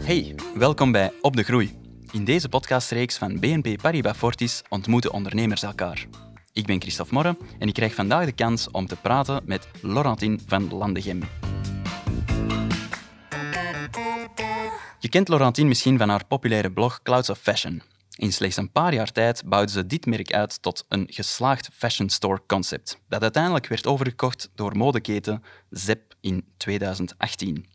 Hey, welkom bij Op de Groei. In deze podcastreeks van BNP Paribas Fortis ontmoeten ondernemers elkaar. Ik ben Christophe Morre en ik krijg vandaag de kans om te praten met Laurentine van Landegem. Je kent Laurentine misschien van haar populaire blog Clouds of Fashion. In slechts een paar jaar tijd bouwde ze dit merk uit tot een geslaagd fashion store concept, dat uiteindelijk werd overgekocht door modeketen Zep in 2018.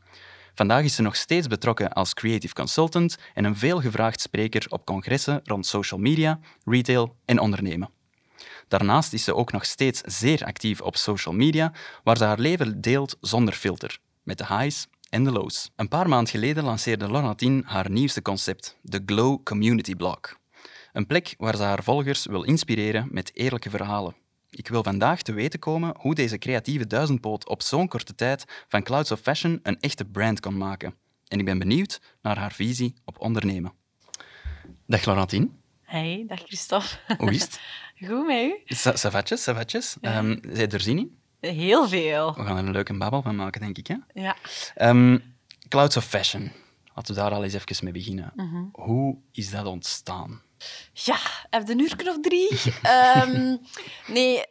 Vandaag is ze nog steeds betrokken als creative consultant en een veelgevraagd spreker op congressen rond social media, retail en ondernemen. Daarnaast is ze ook nog steeds zeer actief op social media, waar ze haar leven deelt zonder filter, met de highs en de lows. Een paar maanden geleden lanceerde Laurentine haar nieuwste concept, de Glow Community Blog. Een plek waar ze haar volgers wil inspireren met eerlijke verhalen. Ik wil vandaag te weten komen hoe deze creatieve duizendpoot op zo'n korte tijd van Clouds of Fashion een echte brand kon maken. En ik ben benieuwd naar haar visie op ondernemen. Dag Laurentine. Hey, dag Christophe. Hoe is het? Goed met u? Sa- Savatjes, savatjes. Ehm, zij er zin in? Heel veel. We gaan er een leuke babbel van maken, denk ik. Hè? Ja. Ehm, Clouds of Fashion. Laten we daar al eens even mee beginnen. Hoe is dat ontstaan? Ja, heb je een uur of drie? Ehm, nee,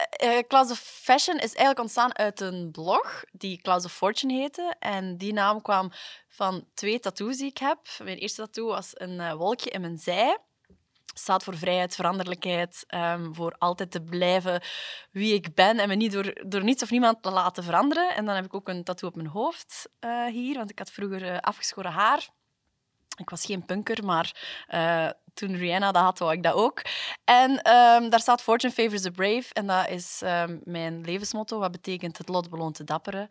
Clouds of Fashion is eigenlijk ontstaan uit een blog die Clouds of Fortune heette. En die naam kwam van twee tattoos die ik heb. Mijn eerste tattoo was een eh, wolkje in mijn zij. Staat voor vrijheid, veranderlijkheid, ehm, voor altijd te blijven wie ik ben en me niet door, door niets of niemand te laten veranderen. En dan heb ik ook een tattoo op mijn hoofd eh, hier, want ik had vroeger afgeschoren haar. Ik was geen punker, maar eh, toen Rihanna dat had, wou ik dat ook. En ehm, daar staat Fortune favors the brave. En dat is ehm, mijn levensmotto. Wat betekent het lot beloont de dapperen.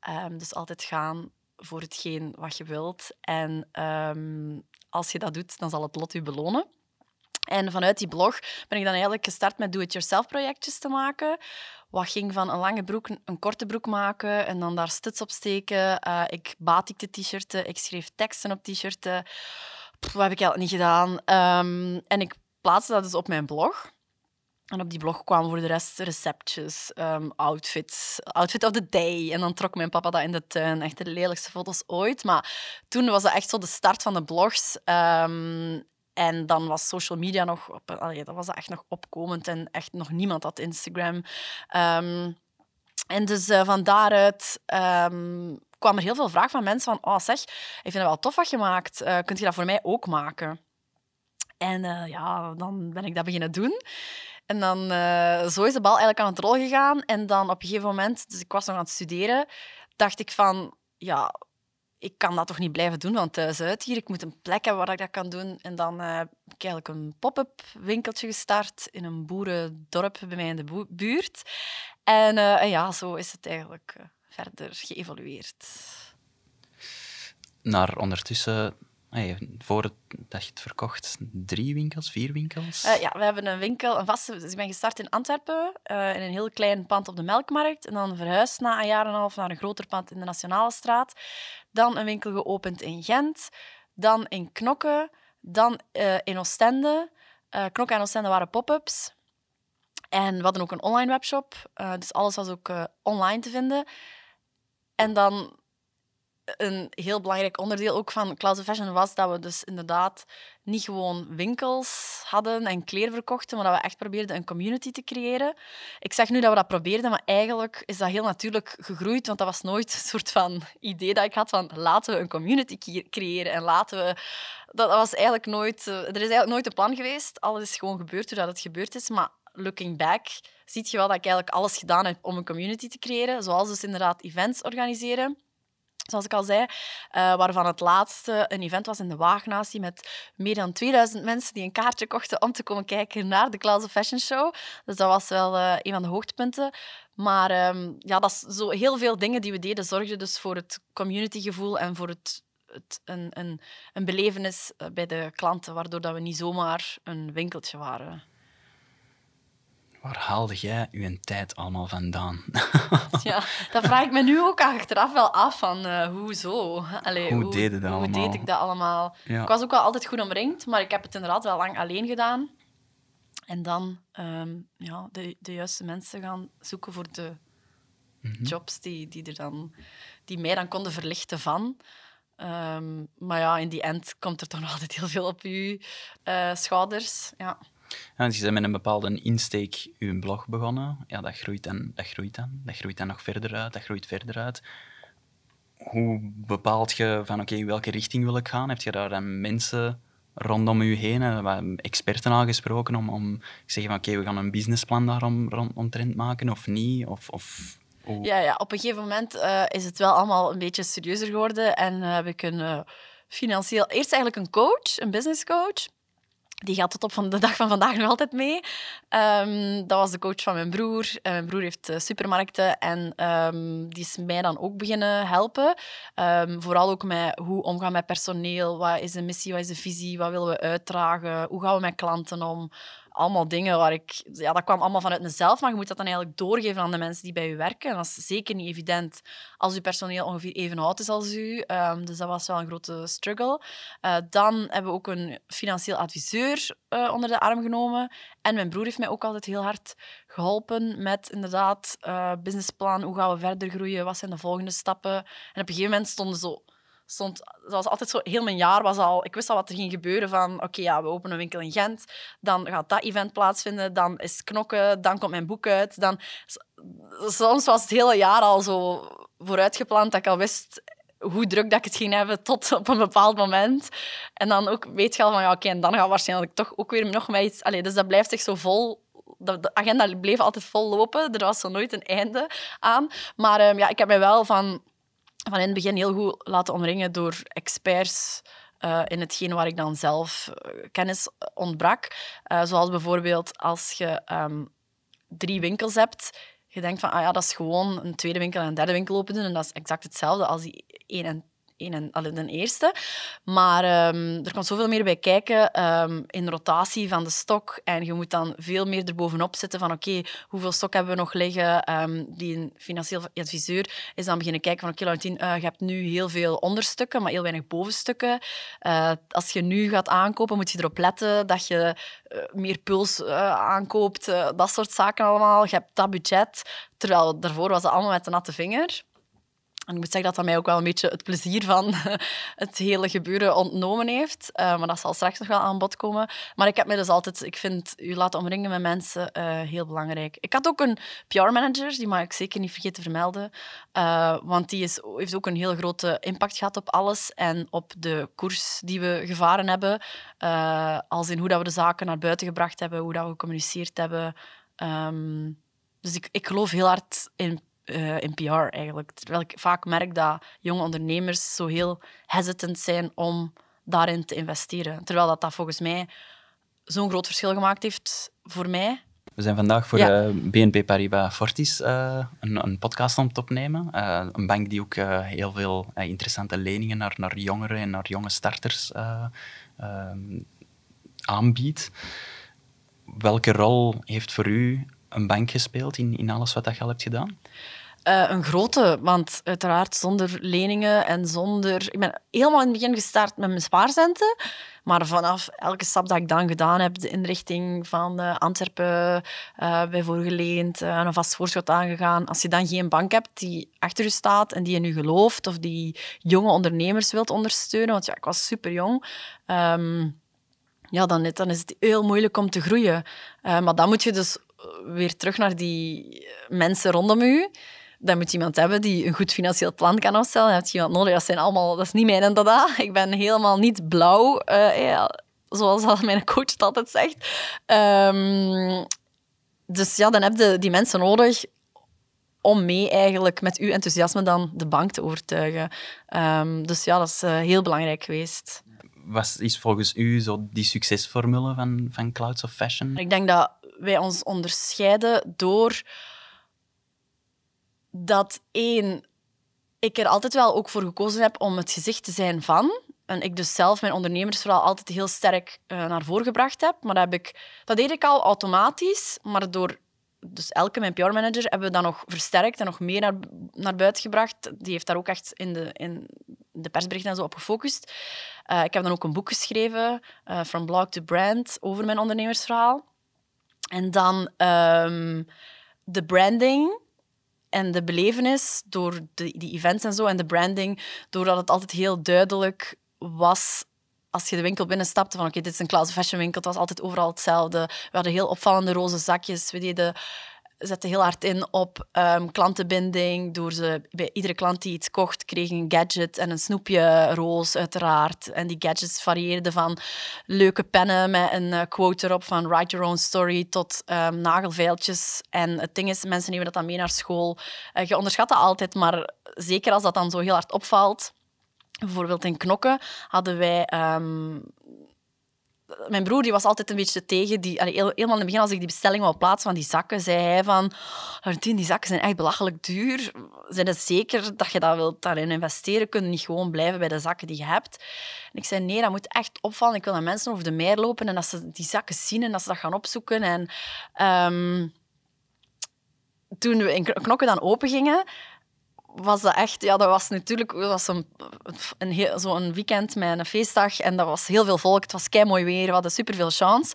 Ehm, dus altijd gaan voor hetgeen wat je wilt. En als je dat doet, dan zal het lot u belonen. En vanuit die blog ben ik dan eigenlijk gestart met do-it-yourself projectjes te maken. Wat ging van een lange broek een korte broek maken en dan daar stuts op steken. Eh, ik batikte t-shirten, ik schreef teksten op t-shirten. Pff, Wat heb ik eigenlijk niet gedaan? Ehm, en ik plaatste dat dus op mijn blog. En op die blog kwamen voor de rest receptjes, ehm, outfits, outfit of the day. En dan trok mijn papa dat in de tuin. Echt de lelijkste foto's ooit. Maar toen was dat echt zo de start van de blogs. Ehm, en dan was social media nog, op, dat was echt nog opkomend en echt nog niemand had Instagram. Ehm, en dus eh, van daaruit ehm, kwam er heel veel vraag van mensen van, oh zeg, ik vind het wel tof wat je maakt. Eh kunt je dat voor mij ook maken? En eh, ja, dan ben ik dat beginnen doen. En dan, zo is de bal eigenlijk aan het rol gegaan. En dan op een gegeven moment, dus ik was nog aan het studeren, dacht ik van, ja, ik kan dat toch niet blijven doen van thuis uit hier. Ik moet een plek hebben waar ik dat kan doen. En dan eh, heb ik eigenlijk een pop-up winkeltje gestart in een boerendorp bij mij in de buurt. En, eh, en ja, zo is het eigenlijk eh, verder geëvolueerd. Naar ondertussen, hey, voordat je het verkocht, drie winkels, vier winkels? Eh, ja, we hebben een winkel, een vaste... Dus ik ben gestart in Antwerpen, eh, in een heel klein pand op de Melkmarkt. En dan verhuisd na een jaar en een half naar een groter pand in de Nationale Straat. Dan een winkel geopend in Gent. Dan in Knokke. Dan eh, in Oostende. Knokke en Oostende waren pop-ups. En we hadden ook een online webshop. dus alles was ook online te vinden. En dan een heel belangrijk onderdeel ook van Clouds of Fashion was dat we dus inderdaad niet gewoon winkels hadden en kleren verkochten, maar dat we echt probeerden een community te creëren. Ik zeg nu dat we dat probeerden, maar eigenlijk is dat heel natuurlijk gegroeid, want dat was nooit een soort van idee dat ik had van laten we een community cre- creëren en laten we... Dat was eigenlijk nooit... eh, Er is eigenlijk nooit een plan geweest. Alles is gewoon gebeurd doordat het gebeurd is, maar looking back zie je wel dat ik eigenlijk alles gedaan heb om een community te creëren, zoals dus inderdaad events organiseren zoals ik al zei, eh, waarvan het laatste een event was in de Waagnatie met meer dan 2000 mensen die een kaartje kochten om te komen kijken naar de of Fashion Show. Dus dat was wel eh, een van de hoogtepunten. Maar ehm, ja, dat is zo heel veel dingen die we deden zorgden dus voor het communitygevoel en voor het, het, een, een, een belevenis eh, bij de klanten, waardoor dat we niet zomaar een winkeltje waren. Waar haalde jij uw tijd allemaal vandaan? Ja, dat vraag ik me nu ook achteraf wel af van uh, hoezo? Allee, Hoe deed je dat hoe allemaal? deed ik dat allemaal? Ja. Ik was ook wel altijd goed omringd, maar ik heb het inderdaad wel lang alleen gedaan. En dan ehm, ja, de, de juiste mensen gaan zoeken voor de Mhm. jobs die, die, er dan, die mij dan konden verlichten van. Ehm, maar ja, in die end komt er toch nog altijd heel veel op je uh, schouders. Ja. Ja, dus je bent met een bepaalde insteek je blog begonnen. Ja, dat groeit dan, dat groeit dan. Dat groeit dan nog verder uit, dat groeit verder uit. Hoe bepaalt je van, oké, welke richting wil ik gaan? Heb je daar dan mensen rondom je heen, experten aangesproken om, om te zeggen van, oké, we gaan een businessplan daarom omtrent maken of niet? Of, of ja, ja, op een gegeven moment uh, is het wel allemaal een beetje serieuzer geworden en heb ik een financieel... Eerst eigenlijk een coach, een business coach. Die gaat tot op de dag van vandaag nog altijd mee. Um, dat was de coach van mijn broer. En mijn broer heeft supermarkten en um, die is mij dan ook beginnen helpen. Um, vooral ook met hoe omgaan met personeel. Wat is de missie, wat is de visie, wat willen we uitdragen? Hoe gaan we met klanten om? Allemaal dingen waar ik... Ja, dat kwam allemaal vanuit mezelf, maar je moet dat dan eigenlijk doorgeven aan de mensen die bij je werken. En dat is zeker niet evident als je personeel ongeveer even oud is als u. Um, dus dat was wel een grote struggle. Uh, dan hebben we ook een financieel adviseur uh, onder de arm genomen. En mijn broer heeft mij ook altijd heel hard geholpen met inderdaad uh, businessplan. Hoe gaan we verder groeien? Wat zijn de volgende stappen? En op een gegeven moment stonden zo stond, was altijd zo, heel mijn jaar was al, ik wist al wat er ging gebeuren van, oké, ja, we openen een winkel in Gent, dan gaat dat event plaatsvinden, dan is knokken, dan komt mijn boek uit. Dan, soms was het hele jaar al zo vooruitgepland dat ik al wist hoe druk dat ik het ging hebben tot op een bepaald moment. En dan ook weet je al van, ja, oké, en dan gaat waarschijnlijk toch ook weer nog met iets... Dus dat blijft zich zo vol de, agenda bleef altijd vol lopen. Er was zo nooit een einde aan. Maar um, ja, ik heb mij wel van van in het begin heel goed laten omringen door experts uh, in hetgeen waar ik dan zelf uh, kennis ontbrak. Uh, zoals bijvoorbeeld als je um, drie winkels hebt, je denkt van, ah ja, dat is gewoon een tweede winkel en een derde winkel open doen en dat is exact hetzelfde als die één en een en, de eerste. Maar um, er komt zoveel meer bij kijken um, in rotatie van de stok. En je moet dan veel meer erbovenop zitten van oké, hoeveel stok hebben we nog liggen? Um, die een financieel adviseur is dan beginnen kijken van oké, uh, je hebt nu heel veel onderstukken, maar heel weinig bovenstukken. Uh, als je nu gaat aankopen, moet je erop letten dat je uh, meer puls aankoopt. dat soort zaken allemaal. Je hebt dat budget. Terwijl daarvoor was het allemaal met de natte vinger. En ik moet zeggen dat dat mij ook wel een beetje het plezier van het hele gebeuren ontnomen heeft. Uh, maar dat zal straks nog wel aan bod komen. Maar ik heb me dus altijd... Ik vind u laten omringen met mensen uh, heel belangrijk. Ik had ook een PR-manager, die mag ik zeker niet vergeten te vermelden. Uh, want die is, heeft ook een heel grote impact gehad op alles. En op de koers die we gevaren hebben. als in hoe dat we de zaken naar buiten gebracht hebben, hoe dat we gecommuniceerd hebben. Um, dus ik, ik geloof heel hard in uh, in PR eigenlijk. Terwijl ik vaak merk dat jonge ondernemers zo heel hesitant zijn om daarin te investeren. Terwijl dat, dat volgens mij zo'n groot verschil gemaakt heeft voor mij. We zijn vandaag voor ja. uh, eh, BNP Paribas Fortis uh, een, een, podcast om te opnemen. Een bank die ook heel veel interessante leningen naar, naar jongeren en naar jonge starters aanbiedt. Welke rol heeft voor u een bank gespeeld in, in alles wat je al hebt gedaan? Uh, een grote, want uiteraard zonder leningen en zonder... Ik ben helemaal in het begin gestart met mijn spaarcenten. Maar vanaf elke stap dat ik dan gedaan heb, de inrichting van uh, Antwerpen uh, bij voorgeleend, een vast voorschot aangegaan. Als je dan geen bank hebt die achter je staat en die je gelooft, of die jonge ondernemers wilt ondersteunen, want ja, ik was super jong... Um, ja, dan, dan is het heel moeilijk om te groeien. maar dan moet je dus weer terug naar die mensen rondom u dan moet je iemand hebben die een goed financieel plan kan opstellen. Dan heb je iemand nodig. Dat, zijn allemaal, dat is niet mijn dada. Ik ben helemaal niet blauw, uh, ja, zoals mijn coach het altijd zegt. Um, dus ja, dan heb je die mensen nodig om mee eigenlijk met uw enthousiasme dan de bank te overtuigen. Um, dus ja, dat is uh, heel belangrijk geweest. Wat is volgens u zo die succesformule van, van Clouds of Fashion? Ik denk dat wij ons onderscheiden door dat één, ik er altijd wel ook voor gekozen heb om het gezicht te zijn van. En ik dus zelf mijn ondernemersverhaal altijd heel sterk uh, naar voren gebracht heb. Maar dat, heb ik, dat deed ik al automatisch, maar door dus elke mijn PR-manager hebben we dat nog versterkt en nog meer naar, naar buiten gebracht. Die heeft daar ook echt in de, in de persberichten en zo op gefocust. Uh, ik heb dan ook een boek geschreven, uh, From Blog to Brand, over mijn ondernemersverhaal. En dan um, de branding en de belevenis door de, die events en zo en de branding, doordat het altijd heel duidelijk was als je de winkel binnenstapte van oké, dit is een Klaus Fashion winkel, het was altijd overal hetzelfde. We hadden heel opvallende roze zakjes. We deden zette heel hard in op ehm, klantenbinding. Door ze, bij iedere klant die iets kocht, kreeg een gadget en een snoepje roos, uiteraard. En die gadgets varieerden van leuke pennen met een eh, quote erop van write your own story tot um. En het ding is, mensen nemen dat dan mee naar school. Uh, je onderschat dat altijd, maar zeker als dat dan zo heel hard opvalt. Bijvoorbeeld in Knokken hadden wij ehm, mijn broer die was altijd een beetje tegen. Die, helemaal in het begin, als ik die bestelling wou plaatsen van die zakken, zei hij van... Artien, die zakken zijn echt belachelijk duur. Zijn het zeker dat je dat wilt daarin investeren? Kunnen niet gewoon blijven bij de zakken die je hebt? En ik zei, nee, dat moet echt opvallen. Ik wil dat mensen over de meer lopen en dat ze die zakken zien en dat ze dat gaan opzoeken. En um, toen we in Knokken dan open gingen, was dat echt, ja, dat was natuurlijk dat was een, een, zo'n weekend met een feestdag en dat was heel veel volk. Het was mooi weer, we hadden superveel chance.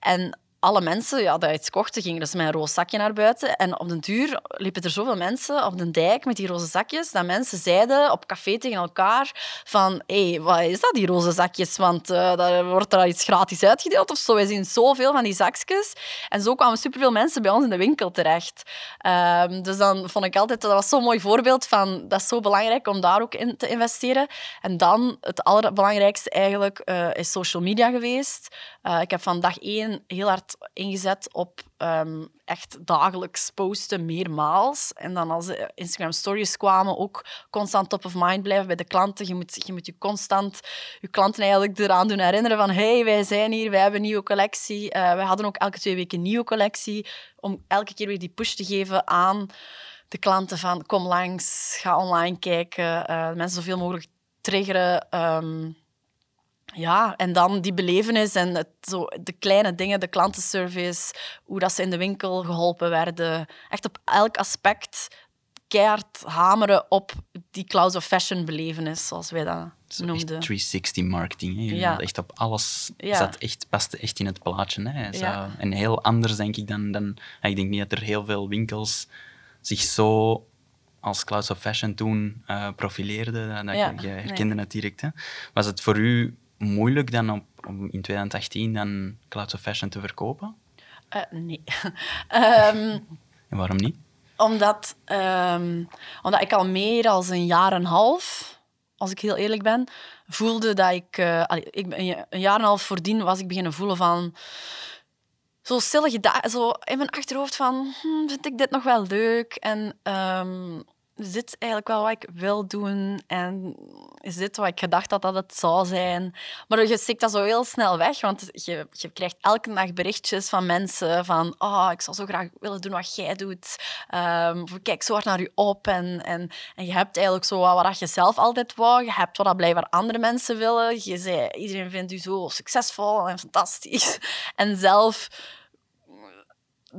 En alle mensen ja, die iets kochten, gingen dus met een roze zakje naar buiten. En op den duur liepen er zoveel mensen op de dijk met die roze zakjes, dat mensen zeiden op café tegen elkaar van hé, hey, wat is dat, die roze zakjes? Want uh, daar wordt er iets gratis uitgedeeld of zo. Wij zien zoveel van die zakjes. En zo kwamen superveel mensen bij ons in de winkel terecht. Um, dus dan vond ik altijd, dat was zo'n mooi voorbeeld van, dat is zo belangrijk om daar ook in te investeren. En dan, het allerbelangrijkste eigenlijk, uh, is social media geweest. Uh, ik heb van dag één heel hard ingezet op um, echt dagelijks posten, meermaals. En dan als de Instagram stories kwamen, ook constant top of mind blijven bij de klanten. Je moet je, moet je constant je klanten eigenlijk eraan doen herinneren van hey, wij zijn hier, wij hebben een nieuwe collectie. Uh, wij hadden ook elke twee weken een nieuwe collectie, om elke keer weer die push te geven aan de klanten van kom langs, ga online kijken, uh, mensen zoveel mogelijk triggeren. Um, ja, en dan die belevenis en het, zo, de kleine dingen, de klantenservice, hoe dat ze in de winkel geholpen werden. Echt op elk aspect keihard hameren op die Klaus of Fashion belevenis, zoals wij dat zo noemden. 360 marketing. Hè? Ja. Echt op alles ja. zat echt, paste echt in het plaatje. Hè? Ja. En heel anders, denk ik, dan, dan... Ik denk niet dat er heel veel winkels zich zo als Klaus of Fashion toen uh, profileerden. Dat ja. je, je herkende nee. het direct. Hè? Was het voor u moeilijk dan op, om in 2018 dan Clouds of Fashion te verkopen? Uh, nee. um, en waarom niet? Omdat, um, omdat ik al meer dan een jaar en een half, als ik heel eerlijk ben, voelde dat ik... Uh, allee, ik een jaar en een half voordien was ik beginnen voelen van... Zo stille zo in mijn achterhoofd van, hm, vind ik dit nog wel leuk? En um, is dit eigenlijk wel wat ik wil doen? En is dit wat ik gedacht had dat het zou zijn? Maar je stikt dat zo heel snel weg, want je, je krijgt elke dag berichtjes van mensen van oh, ik zou zo graag willen doen wat jij doet. Um, of kijk zo hard naar je op. En, en, en je hebt eigenlijk zo wat, wat je zelf altijd wou. Je hebt wat blijkbaar andere mensen willen. Je zei, iedereen vindt u zo succesvol en fantastisch. En zelf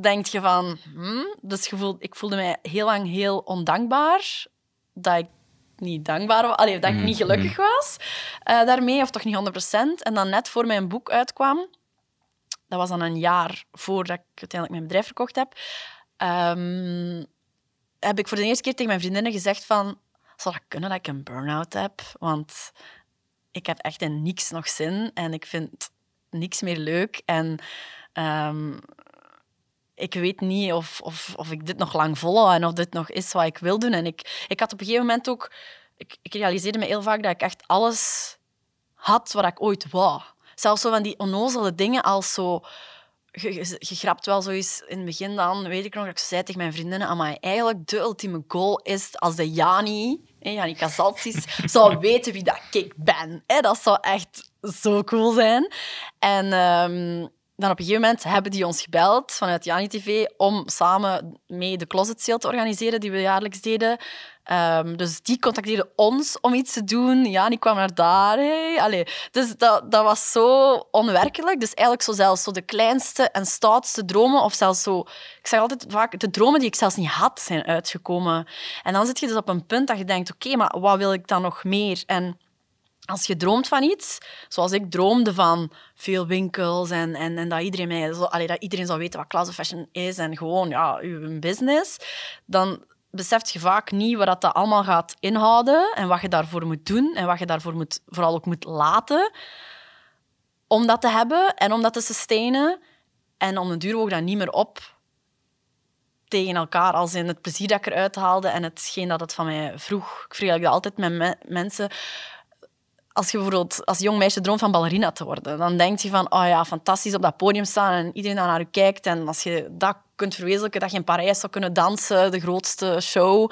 denk je van... Hmm, dus je ik voelde mij heel lang heel ondankbaar. Dat ik niet dankbaar was. Allee, dat ik niet mm-hmm. gelukkig was uh, daarmee, of toch niet 100%. En dan net voor mijn boek uitkwam, dat was dan een jaar voordat ik uiteindelijk mijn bedrijf verkocht heb, um, heb ik voor de eerste keer tegen mijn vriendinnen gezegd van... Zal dat kunnen dat ik een burn-out heb? Want ik heb echt in niks nog zin en ik vind niks meer leuk. En um, ik weet niet of, of, of ik dit nog lang volhoud en of dit nog is wat ik wil doen. En ik, ik had op een gegeven moment ook... Ik, ik realiseerde me heel vaak dat ik echt alles had wat ik ooit wou. Zelfs zo van die onnozele dingen als zo... Je, je, grapt wel zoiets in het begin dan, weet ik nog, dat ik zei tegen mijn vriendinnen, maar eigenlijk de ultieme goal is als de Jani, Jani Casalsis, zou weten wie dat ik ben. Dat zou echt zo cool zijn. En um, dan op een gegeven moment hebben die ons gebeld vanuit Jani TV om samen mee de closet sale te organiseren die we jaarlijks deden. Um, dus die contacteerden ons om iets te doen. Ja, die kwam naar daar. Hey. Allee. Dus dat, dat was zo onwerkelijk. Dus eigenlijk zo zelfs zo de kleinste en stoutste dromen, of zelfs zo... Ik zeg altijd vaak, de dromen die ik zelfs niet had, zijn uitgekomen. En dan zit je dus op een punt dat je denkt, oké, maar wat wil ik dan nog meer? En als je droomt van iets, zoals ik droomde van veel winkels en, en, en dat, iedereen mij, dat iedereen zou weten wat Class of Fashion is en gewoon ja, uw business, dan beseft je vaak niet wat dat allemaal gaat inhouden en wat je daarvoor moet doen en wat je daarvoor moet, vooral ook moet laten om dat te hebben en om dat te sustainen. En om een duur woog dat niet meer op tegen elkaar, als in het plezier dat ik eruit haalde en hetgeen dat het van mij vroeg. Ik vergelijk dat altijd met me mensen. Als je bijvoorbeeld als jong meisje droomt van ballerina te worden, dan denk je van, oh ja, fantastisch op dat podium staan en iedereen naar je kijkt. En als je dat kunt verwezenlijken, dat je in Parijs zou kunnen dansen, de grootste show.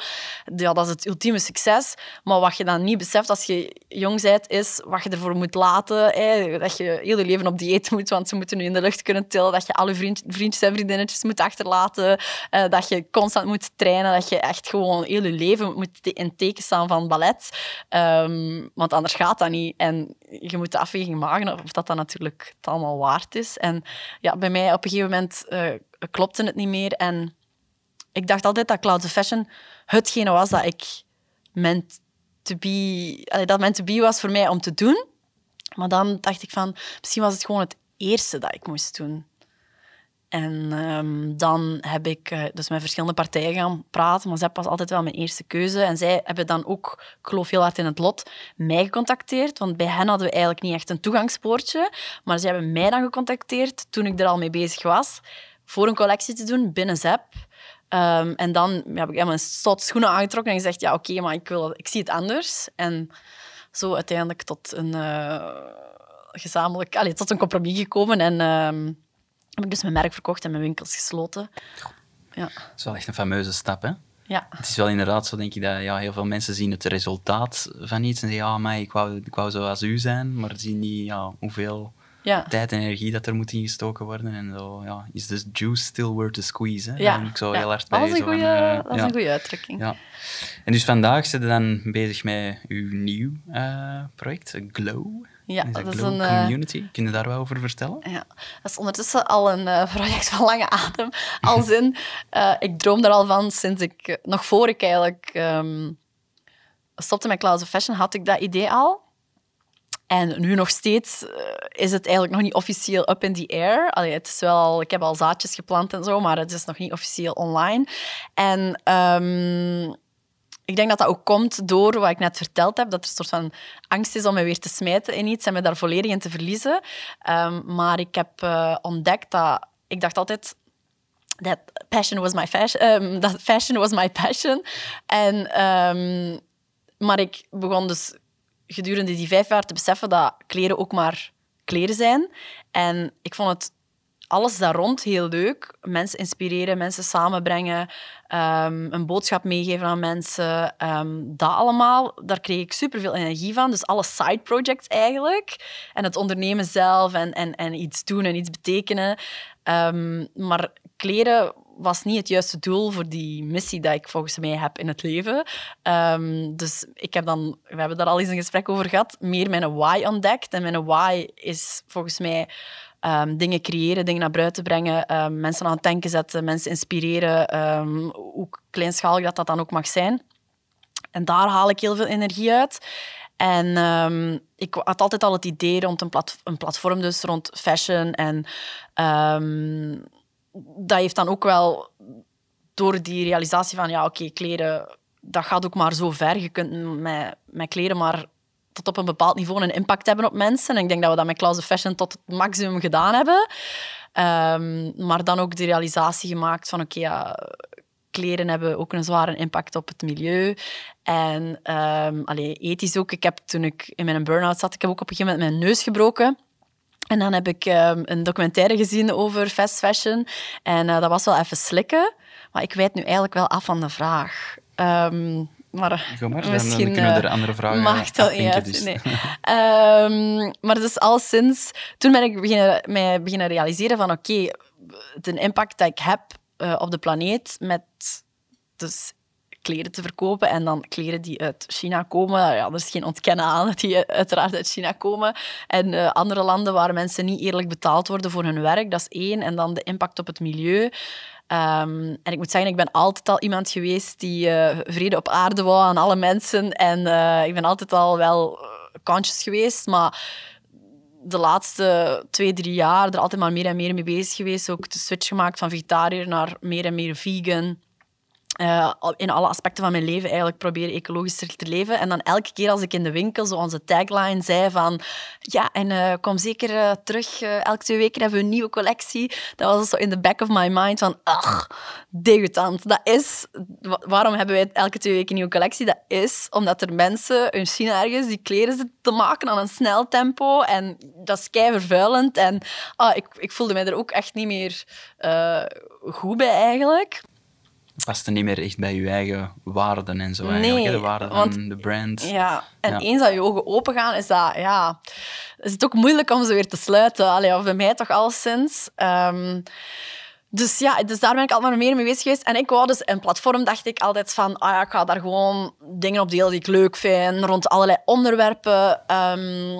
Ja, dat is het ultieme succes. Maar wat je dan niet beseft als je jong bent, is wat je ervoor moet laten. Hè? Dat je heel je leven op dieet moet, want ze moeten nu in de lucht kunnen tillen. Dat je al je vriend, vriendjes en vriendinnetjes moet achterlaten. Uh, dat je constant moet trainen. Dat je echt gewoon heel je leven moet in teken staan van ballet. Um, want anders gaat dat niet. En je moet de afweging maken of dat dan natuurlijk het allemaal waard is. En ja, bij mij op een gegeven moment... Uh, klopte het niet meer. En ik dacht altijd dat Clouds of Fashion hetgene was dat ik meant to be, dat meant to be was voor mij om te doen. Maar dan dacht ik van, misschien was het gewoon het eerste dat ik moest doen. En um, dan heb ik uh, dus met verschillende partijen gaan praten, maar zij was altijd wel mijn eerste keuze. En zij hebben dan ook, ik geloof heel hard in het lot, mij gecontacteerd. Want bij hen hadden we eigenlijk niet echt een toegangspoortje. Maar zij hebben mij dan gecontacteerd toen ik er al mee bezig was voor een collectie te doen binnen ZEP. Um, en dan heb ik mijn stot schoenen aangetrokken en gezegd, ja oké, maar ik, wil, ik zie het anders. En zo uiteindelijk tot een uh, gezamenlijk, allez, tot een compromis gekomen. En um, heb ik dus mijn merk verkocht en mijn winkels gesloten. Ja. Dat is wel echt een fameuze stap, hè? Ja. Het is wel inderdaad zo, denk ik, dat ja, heel veel mensen zien het resultaat van iets en zeggen, ja, maar ik wou, ik wou zoals u zijn, maar zien niet ja, hoeveel ja. tijd en energie dat er moet ingestoken worden. En zo, ja, is de juice still worth the squeeze? Hè? Ja. ik zo heel hard bij. Dat is een goede, uh, dat is een goede uitdrukking. Ja. En dus vandaag zit je dan bezig met uw nieuw uh, project, Glow. Ja, is dat, is Glow een... Uh, Community. Kun je daar wel over vertellen? Ja, dat is ondertussen al een uh, project van lange adem. Als in, uh, ik droom er al van sinds ik, nog voor ik eigenlijk um, stopte met Clouds of Fashion, had ik dat idee al. En nu nog steeds uh, is het eigenlijk nog niet officieel up in the air. Allee, het is wel, ik heb al zaadjes geplant en zo, maar het is nog niet officieel online. En um, ik denk dat dat ook komt door wat ik net verteld heb, dat er een soort van angst is om me weer te smijten in iets en me daar volledig in te verliezen. Um, maar ik heb uh, ontdekt dat... Ik dacht altijd... Dat passion was my fashion. Um, fashion was my passion. En, maar ik begon dus gedurende die vijf jaar te beseffen dat kleren ook maar kleren zijn. En ik vond het alles daar rond heel leuk. Mensen inspireren, mensen samenbrengen, um, een boodschap meegeven aan mensen. Um, dat allemaal, daar kreeg ik superveel energie van. Dus alle side projects eigenlijk. En het ondernemen zelf en, en, en iets doen en iets betekenen. Um, maar kleren was niet het juiste doel voor die missie dat ik volgens mij heb in het leven. Dus ik heb dan, we hebben daar al eens een gesprek over gehad, meer mijn why ontdekt. En mijn why is volgens mij um, dingen creëren, dingen naar buiten brengen, um, mensen aan het denken zetten, mensen inspireren, hoe kleinschalig dat dat dan ook mag zijn. En daar haal ik heel veel energie uit. En ik had altijd al het idee rond een, plat een platform, dus rond fashion en dat heeft dan ook wel door die realisatie van, ja, oké, kleren, dat gaat ook maar zo ver. Je kunt met, met kleren maar tot op een bepaald niveau een impact hebben op mensen. En ik denk dat we dat met Klaus Fashion tot het maximum gedaan hebben. Um, maar dan ook de realisatie gemaakt van, oké, ja, kleren hebben ook een zware impact op het milieu. En um, allee, ethisch ook. Ik heb toen ik in mijn burn-out zat, ik heb ook op een gegeven moment mijn neus gebroken. En dan heb ik um, een documentaire gezien over fast fashion. En uh, dat was wel even slikken. Maar ik weet nu eigenlijk wel af van de vraag. Maar, maar misschien dan kunnen we er andere vragen maakt dat niet uit. Dus. Nee. um, maar dus al sinds... Toen ben ik beginnen, mij beginnen realiseren van... Oké, okay, de impact dat ik heb uh, op de planeet met... Dus kleren te verkopen. En dan kleren die uit China komen. Ja, er is geen ontkennen aan dat die uiteraard uit China komen. En uh, andere landen waar mensen niet eerlijk betaald worden voor hun werk, dat is één. En dan de impact op het milieu. Um, en ik moet zeggen, ik ben altijd al iemand geweest die uh, vrede op aarde wou aan alle mensen. En uh, ik ben altijd al wel conscious geweest, maar de laatste twee, drie jaar er altijd maar meer en meer mee bezig geweest. Ook de switch gemaakt van vegetariër naar meer en meer vegan. Uh, in alle aspecten van mijn leven eigenlijk proberen ecologischer te leven. En dan elke keer als ik in de winkel zo onze tagline zei van ja, en uh, kom zeker uh, terug, elke twee weken hebben we een nieuwe collectie. Dat was zo in the back of my mind van ach, degoutant. Dat is, waarom hebben wij elke twee weken een nieuwe collectie? Dat is omdat er mensen in China ergens die kleren zitten te maken aan een snel tempo en dat is kei vervuilend. En ah, ik, ik voelde mij er ook echt niet meer goed bij eigenlijk paste niet meer echt bij je eigen waarden en zo. Nee, de waarden want, van de brand. Ja, en eens dat je ogen open gaan, is, dat, ja, is het ook moeilijk om ze weer te sluiten. Allee, of bij mij toch al sinds. Ehm, dus ja, dus daar ben ik altijd maar meer mee bezig geweest. En ik wou dus een platform, dacht ik altijd van, ah ja, ik ga daar gewoon dingen op delen die ik leuk vind, rond allerlei onderwerpen. Um,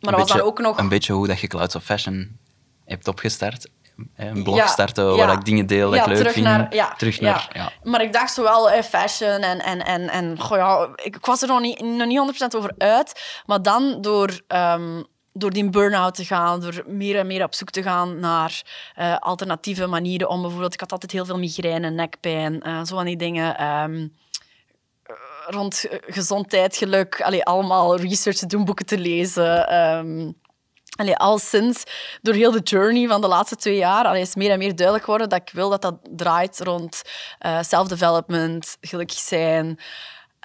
maar dat was dan ook nog... Een beetje hoe dat je Clouds of Fashion hebt opgestart een blog starten waar ik dingen deel dat ik leuk terug vind. Naar, terug naar, ja. Maar ik dacht zowel eh, fashion en... en, en, en goh, ja, ik, was er nog niet, nog niet 100% over uit. Maar dan door... Um, door die burn-out te gaan, door meer en meer op zoek te gaan naar uh, alternatieve manieren om bijvoorbeeld... Ik had altijd heel veel migraine, nekpijn, uh, zo van die dingen... Um, rond gezondheid, geluk, allee, allemaal research te doen, boeken te lezen... Um, Al sinds door heel de journey van de laatste twee jaar allee, is meer en meer duidelijk geworden dat ik wil dat dat draait rond uh, self-development, gelukkig zijn,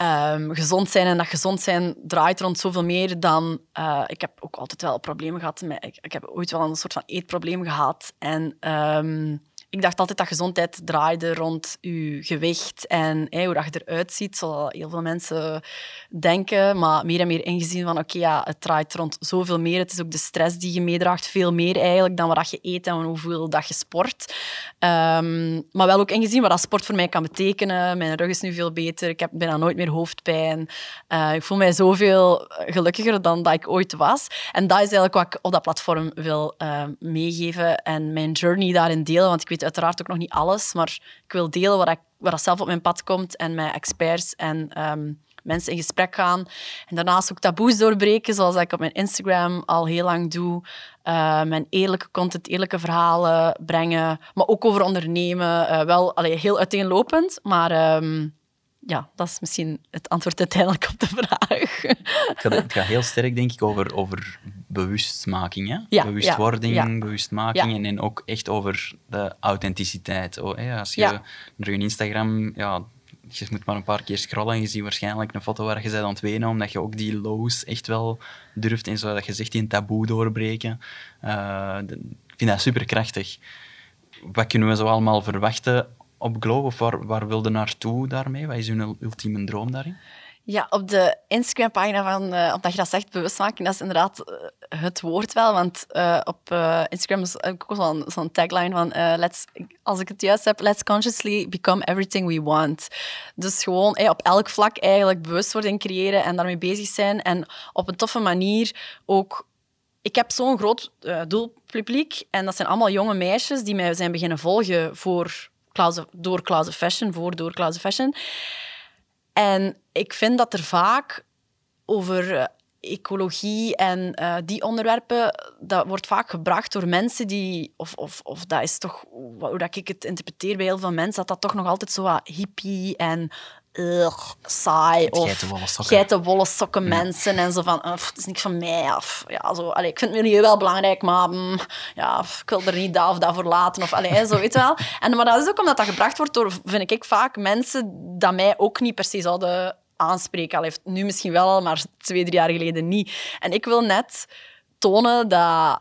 um, gezond zijn. En dat gezond zijn draait rond zoveel meer dan... Uh, ik heb ook altijd wel problemen gehad. Met, ik, heb ooit wel een soort van eetprobleem gehad. En... Um, ik dacht altijd dat gezondheid draaide rond je gewicht en hoe dat je eruit ziet, zoals heel veel mensen denken. Maar meer en meer ingezien van, oké, ja, het draait rond zoveel meer. Het is ook de stress die je meedraagt, veel meer eigenlijk dan wat je eet en hoeveel dat je sport. Um, maar wel ook ingezien wat dat sport voor mij kan betekenen. Mijn rug is nu veel beter. Ik heb bijna nooit meer hoofdpijn. Uh, ik voel mij zoveel gelukkiger dan dat ik ooit was. En dat is eigenlijk wat ik op dat platform wil uh, meegeven en mijn journey daarin delen. Want ik weet uiteraard ook nog niet alles, maar ik wil delen wat, ik, wat zelf op mijn pad komt en met experts en um, mensen in gesprek gaan. En daarnaast ook taboes doorbreken, zoals ik op mijn Instagram al heel lang doe. Uh, mijn eerlijke content, eerlijke verhalen brengen, maar ook over ondernemen. Uh, wel allee, heel uiteenlopend, maar... Um, ja, dat is misschien het antwoord uiteindelijk op de vraag. Het gaat, het gaat heel sterk, denk ik, over, over bewustmaking. Hè? Ja, Bewustwording, bewustmaking en, ook echt over de authenticiteit. Oh, Als je naar je Instagram... Ja, je moet maar een paar keer scrollen en je ziet waarschijnlijk een foto waar je bent aan het wenen, omdat je ook die lows echt wel durft en zo, dat je zegt die een taboe doorbreken. Uh, ik vind dat superkrachtig. Wat kunnen we zo allemaal verwachten op Glow? Of waar, waar wilde naartoe daarmee? Wat is uw ultieme droom daarin? Ja, op de Instagram-pagina van, uh, omdat je dat zegt, bewustmaking, dat is inderdaad uh, het woord wel. Want uh, op Instagram heb ik ook zo'n zo tagline van, let's, als ik het juist heb, let's consciously become everything we want. Dus gewoon op elk vlak eigenlijk bewustwording creëren en daarmee bezig zijn. En op een toffe manier ook ik heb zo'n groot doelpubliek en dat zijn allemaal jonge meisjes die mij zijn beginnen volgen voor door Cloud Fashion, voor door Cloud Fashion. En ik vind dat er vaak over eh, ecologie en uh, die onderwerpen, dat wordt vaak gebracht door mensen die, of, of, of dat is toch hoe dat ik het interpreteer bij heel veel mensen, dat dat toch nog altijd zo hippie en ugh, saai of geitenwolle sokken, mensen en zo van, het is niks van mij. Of, ja, zo, allee, ik vind het milieu wel belangrijk, maar mm, ja, ik wil er niet dat of dat voor laten. Of, allee, zo, weet wel. En, maar dat is ook omdat dat gebracht wordt door, vind ik, vaak mensen dat mij ook niet per se zouden aanspreken. Al heeft nu misschien wel, maar twee, drie jaar geleden niet. En ik wil net tonen dat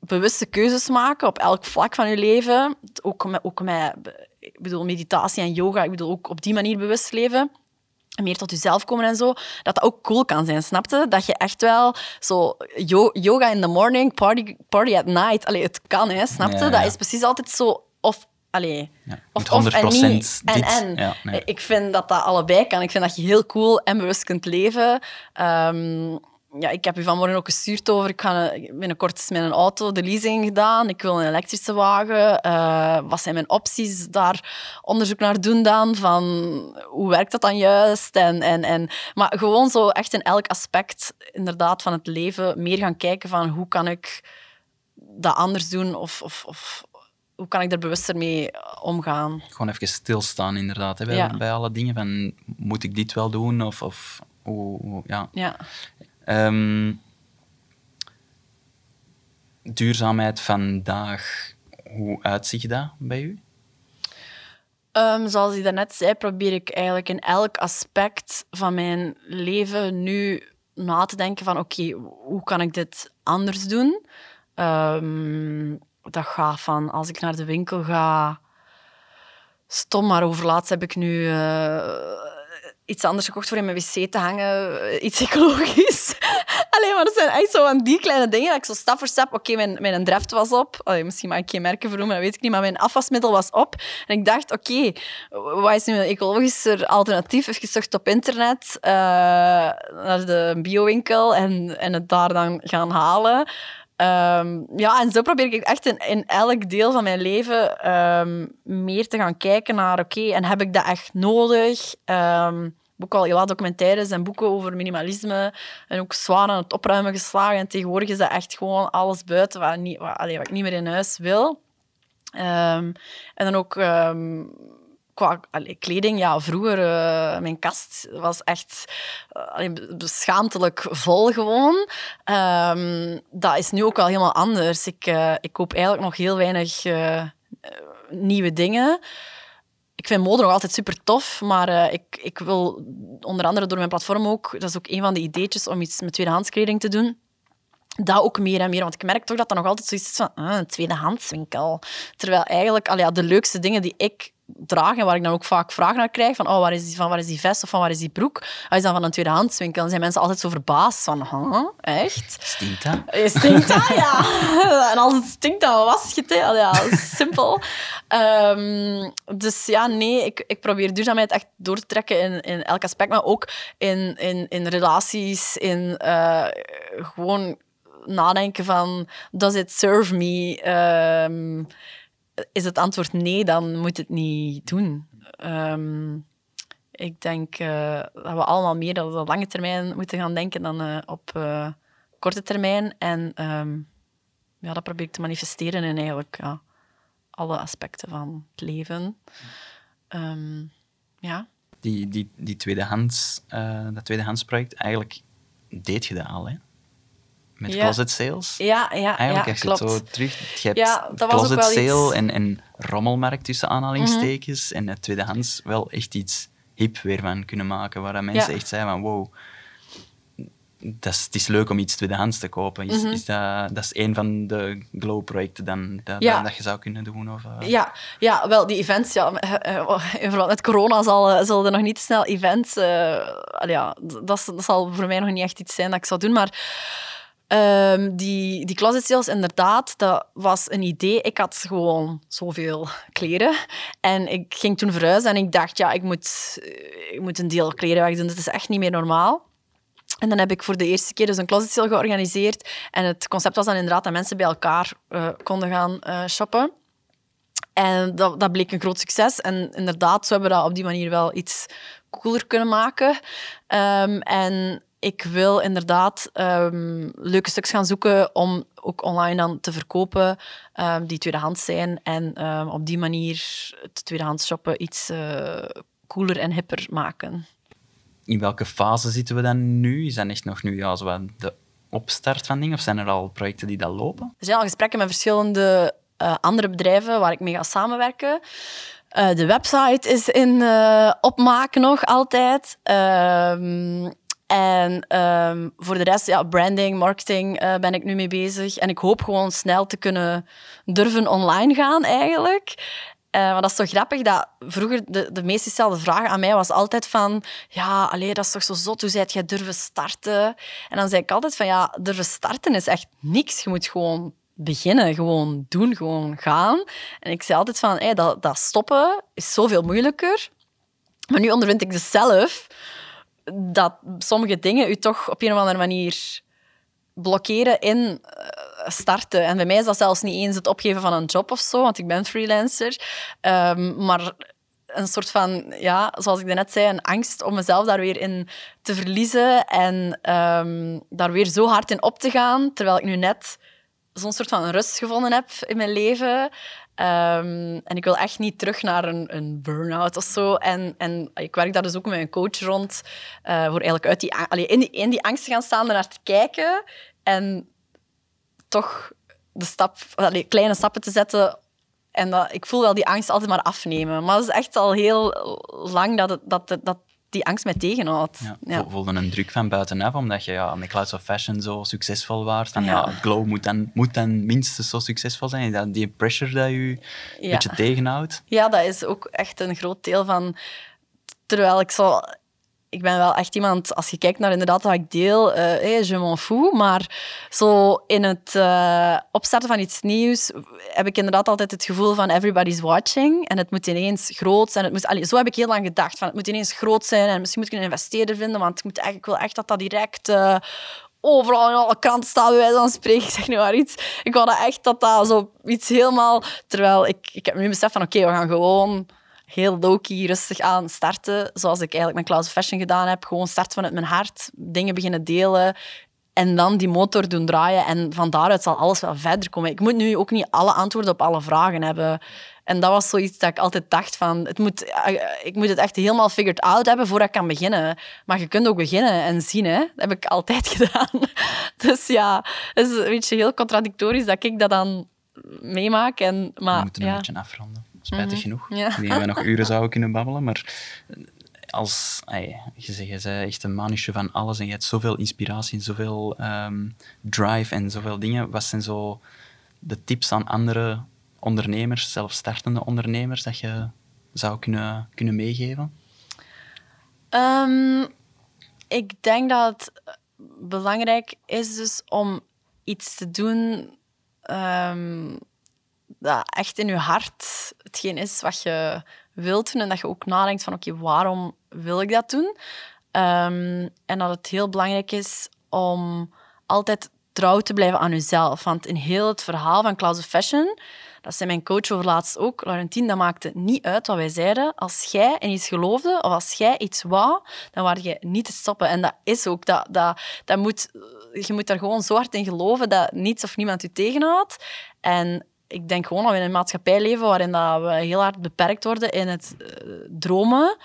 bewuste keuzes maken op elk vlak van je leven, ook met, ook met ik bedoel, meditatie en yoga, ik bedoel ook op die manier bewust leven, meer tot jezelf komen en zo, dat dat ook cool kan zijn, snapte? Dat je echt wel zo yoga in the morning, party, party at night, allee, het kan, hè, snapte? Dat is precies altijd zo, of Allee. Ja, of, of en niet. En, en. Ja, nee. Ik vind dat dat allebei kan. Ik vind dat je heel cool en bewust kunt leven. Um, ja, ik heb u vanmorgen ook gestuurd over. Ik ga binnenkort is mijn auto de leasing gedaan. Ik wil een elektrische wagen. Uh, wat zijn mijn opties? Daar onderzoek naar doen dan. Van hoe werkt dat dan juist? En, en, en, maar gewoon zo echt in elk aspect inderdaad van het leven meer gaan kijken van hoe kan ik dat anders doen of, of, of hoe kan ik er bewuster mee omgaan? Gewoon even stilstaan, inderdaad, hè, bij, Ja. bij alle dingen. Van, moet ik dit wel doen? Of, of hoe, hoe- ja. Ja. Ehm, duurzaamheid vandaag, hoe uitziet dat bij u? Ehm, zoals ik daarnet zei, probeer ik eigenlijk in elk aspect van mijn leven nu na te denken van oké, hoe kan ik dit anders doen? Ehm, dat gaat van als ik naar de winkel ga, stom, maar overlaatst heb ik nu eh, iets anders gekocht voor in mijn wc te hangen, eh, iets ecologisch. Alleen maar dat zijn echt zo van die kleine dingen dat ik zo stap voor stap... Oké, mijn, mijn dreft was op. Allee, misschien mag ik geen merken vernoemen, dat weet ik niet. Maar mijn afwasmiddel was op. En ik dacht, oké, wat is nu een ecologischer alternatief? Even gezocht op internet eh, naar de biowinkel en, en het daar dan gaan halen. Ehm, ja, en zo probeer ik echt in, in elk deel van mijn leven ehm, meer te gaan kijken naar, oké, en heb ik dat echt nodig? Ehm, ook al heel wat documentaires en boeken over minimalisme en ook zwaar aan het opruimen geslagen. En tegenwoordig is dat echt gewoon alles buiten wat, niet, wat, wat ik niet meer in huis wil. Ehm, en dan ook ehm, qua kleding. Ja, vroeger, eh, mijn kast was echt eh, allee, vol gewoon. Ehm, dat is nu ook wel helemaal anders. Ik, eh, ik koop eigenlijk nog heel weinig nieuwe dingen. Ik vind mode nog altijd super tof, maar eh, ik, ik wil onder andere door mijn platform ook, dat is ook een van de ideetjes om iets met tweedehands kleding te doen dat ook meer en meer. Want ik merk toch dat dat nog altijd zoiets is van ah, een tweedehandswinkel. Terwijl eigenlijk al de leukste dingen die ik draag en waar ik dan ook vaak vragen naar krijg, van, oh, waar is die, van waar is die vest of van waar is die broek, dat is dan van een tweedehandswinkel. Dan zijn mensen altijd zo verbaasd van, huh, echt? Stinkt dat? Je stinkt dat, ja. En als het stinkt, dan was je het. Ja, simpel. Ehm, dus ja, nee, ik, ik probeer duurzaamheid echt door te trekken in, in elk aspect, maar ook in, in, in relaties, in eh, gewoon nadenken van, does it serve me? Ehm, is het antwoord nee, dan moet het niet doen. Ehm, ik denk eh, dat we allemaal meer op de lange termijn moeten gaan denken dan eh, op eh, korte termijn. En ehm, ja, dat probeer ik te manifesteren in eigenlijk ja, alle aspecten van het leven. Ehm, ja. Die, die, die tweedehands, eh, dat tweedehandsproject, eigenlijk deed je dat al, hè? Met Ja. closet sales. Ja, ja, Eigenlijk, ja als je het klopt. zo terug... Je hebt Ja, dat was ook closet iets- Mhm. sale en, en rommelmarkt tussen aanhalingstekens en het tweedehands wel echt iets hip weer van kunnen maken, waar mensen echt zeiden van wow, dat is, het is leuk om iets tweedehands te kopen. Is, is dat, dat is een van de glow-projecten dan, dat, Ja. dat, dat je zou kunnen doen? Of, eh, Ja, ja, wel, die events, ja, eh, eh, in verband met corona zal, zullen er nog niet snel events... ja, dat, dat zal voor mij nog niet echt iets zijn dat ik zou doen, maar ehm, die, die closet sales, inderdaad, dat was een idee. Ik had gewoon zoveel kleren en ik ging toen verhuizen en ik dacht, ja, ik moet, eh, ik moet een deel kleren wegdoen, dat is echt niet meer normaal. En dan heb ik voor de eerste keer dus een closet sale georganiseerd. En het concept was dan inderdaad dat mensen bij elkaar eh, konden gaan eh, shoppen. En dat, dat bleek een groot succes. En inderdaad, zo hebben we dat op die manier wel iets cooler kunnen maken. Ehm, en ik wil inderdaad ehm, leuke stuks gaan zoeken om ook online dan te verkopen, ehm, die tweedehands zijn. En ehm, op die manier het tweedehands shoppen iets eh, cooler en hipper maken. In welke fase zitten we dan nu? Is dat echt nog nu ja, zo de opstart van dingen? Of zijn er al projecten die dat lopen? Er zijn al gesprekken met verschillende eh, andere bedrijven waar ik mee ga samenwerken. Eh, de website is in opmaken nog altijd. Ehm, en ehm, voor de rest, ja, branding, marketing eh, ben ik nu mee bezig. En ik hoop gewoon snel te kunnen durven online gaan eigenlijk. Eh, maar dat is toch grappig dat vroeger de, de meest gestelde vraag aan mij was altijd van ja, allee, dat is toch zo zot, hoe zijt jij durven starten? En dan zei ik altijd van ja, durven starten is echt niks. Je moet gewoon beginnen, gewoon doen, gewoon gaan. En ik zei altijd van dat, dat stoppen is zoveel moeilijker. Maar nu ondervind ik dus zelf dat sommige dingen u toch op een of andere manier blokkeren in eh, starten. En bij mij is dat zelfs niet eens het opgeven van een job of zo, want ik ben freelancer. Ehm, maar een soort van, ja, zoals ik net zei, een angst om mezelf daar weer in te verliezen en ehm, daar weer zo hard in op te gaan, terwijl ik nu net zo'n soort van rust gevonden heb in mijn leven. Ehm, en ik wil echt niet terug naar een, een burn-out of zo. En, en ik werk daar dus ook met een coach rond. Uh, voor eigenlijk uit die, allee, in, die, in die angst te gaan staan, naar te kijken. En toch de stap, kleine stappen te zetten. En dat, ik voel wel die angst altijd maar afnemen. Maar het is echt al heel lang dat, het, dat, dat, die angst mij tegenhoudt. Ja, ja. Voelde een druk van buitenaf, omdat je ja, met Clouds of Fashion zo succesvol was. Van, ja. Glow moet dan, moet dan minstens zo succesvol zijn. Dat, die pressure dat je een beetje tegenhoudt. Ja, dat is ook echt een groot deel van... Terwijl ik zo ik ben wel echt iemand, als je kijkt naar inderdaad wat ik deel, uh, je m'en fous. Maar zo in het uh, opstarten van iets nieuws heb ik inderdaad altijd het gevoel van everybody's watching. En het moet ineens groot zijn. Het moet, zo heb ik heel lang gedacht. Van, het moet ineens groot zijn en misschien moet ik een investeerder vinden, want ik, moet eigenlijk, ik wil echt dat dat direct... Uh, overal in alle kranten staat, bij wijze van spreken. Ik zeg nu maar iets. Ik dat echt dat dat zo iets helemaal... Terwijl ik, ik heb nu besef van, oké, we gaan gewoon heel low-key, rustig aan starten. Zoals ik eigenlijk met Clouds Fashion gedaan heb. Gewoon starten vanuit mijn hart, dingen beginnen delen. En dan die motor doen draaien. En van daaruit zal alles wel verder komen. Ik moet nu ook niet alle antwoorden op alle vragen hebben. En dat was zoiets dat ik altijd dacht van... Het moet, eh, ik moet het echt helemaal figured out hebben voordat ik kan beginnen. Maar je kunt ook beginnen en zien. Hè? Dat heb ik altijd gedaan. Dus ja, het is een beetje heel contradictorisch dat ik dat dan meemaak. En, maar, We moeten een ja. beetje afronden spijtig mhm. genoeg. Ja. Ik we nog uren zouden kunnen babbelen, maar als, je zegt, je echt een manusje van alles en je hebt zoveel inspiratie en zoveel ehm, drive en zoveel dingen. Wat zijn zo de tips aan andere ondernemers, zelfs startende ondernemers, dat je zou kunnen, kunnen meegeven? Um, ik denk dat het belangrijk is dus om iets te doen um, dat echt in je hart hetgeen is wat je wilt doen en dat je ook nadenkt van oké, waarom wil ik dat doen? Um, en dat het heel belangrijk is om altijd trouw te blijven aan jezelf. Want in heel het verhaal van of Fashion, dat zei mijn coach over laatst ook, Laurentien, dat maakte niet uit wat wij zeiden. Als jij in iets geloofde of als jij iets wou, dan was je niet te stoppen. En dat is ook, dat, dat, dat moet, je moet daar gewoon zo hard in geloven dat niets of niemand je tegenhoudt. En ik denk gewoon dat we in een maatschappij leven waarin dat we heel hard beperkt worden in het uh, dromen.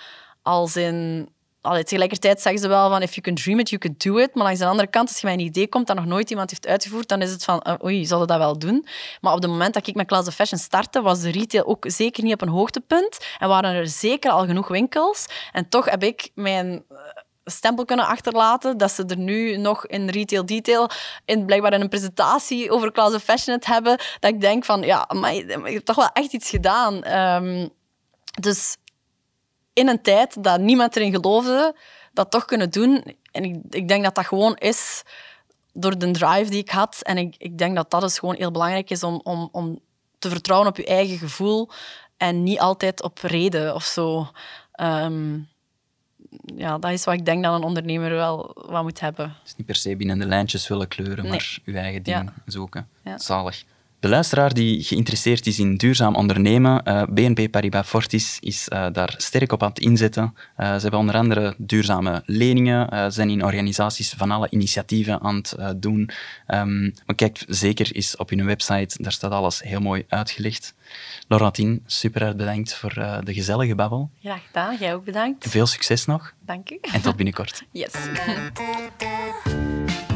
Als in... Allee, tegelijkertijd zeggen ze wel van if you can dream it, you can do it. Maar langs de andere kant, als je met een idee komt dat nog nooit iemand heeft uitgevoerd, dan is het van uh, oei, zullen dat wel doen? Maar op het moment dat ik met Class of Fashion startte, was de retail ook zeker niet op een hoogtepunt. En waren er zeker al genoeg winkels. En toch heb ik mijn eh, stempel kunnen achterlaten. Dat ze er nu nog in retail detail, in, blijkbaar in een presentatie over Class of Fashion het hebben. Dat ik denk van, ja, maar je hebt toch wel echt iets gedaan. Um, dus in een tijd dat niemand erin geloofde, dat toch kunnen doen. En ik, ik denk dat dat gewoon is door de drive die ik had. En ik, ik denk dat dat dus gewoon heel belangrijk is om, om, om te vertrouwen op je eigen gevoel en niet altijd op reden of zo. Um, ja, dat is wat ik denk dat een ondernemer wel wat moet hebben. Dus niet per se binnen de lijntjes willen kleuren, maar je eigen ding zoeken. Zalig. De luisteraar die geïnteresseerd is in duurzaam ondernemen, uh, eh, BNP Paribas Fortis is uh, daar sterk op aan het inzetten. Uh, ze hebben onder andere duurzame leningen, zijn in organisaties van alle initiatieven aan het doen. Um, maar kijk zeker eens op hun website, daar staat alles heel mooi uitgelegd. Laurentien, super bedankt voor de gezellige babbel. Graag gedaan, jij ook bedankt. Veel succes nog. Dank u. En tot binnenkort. Yes.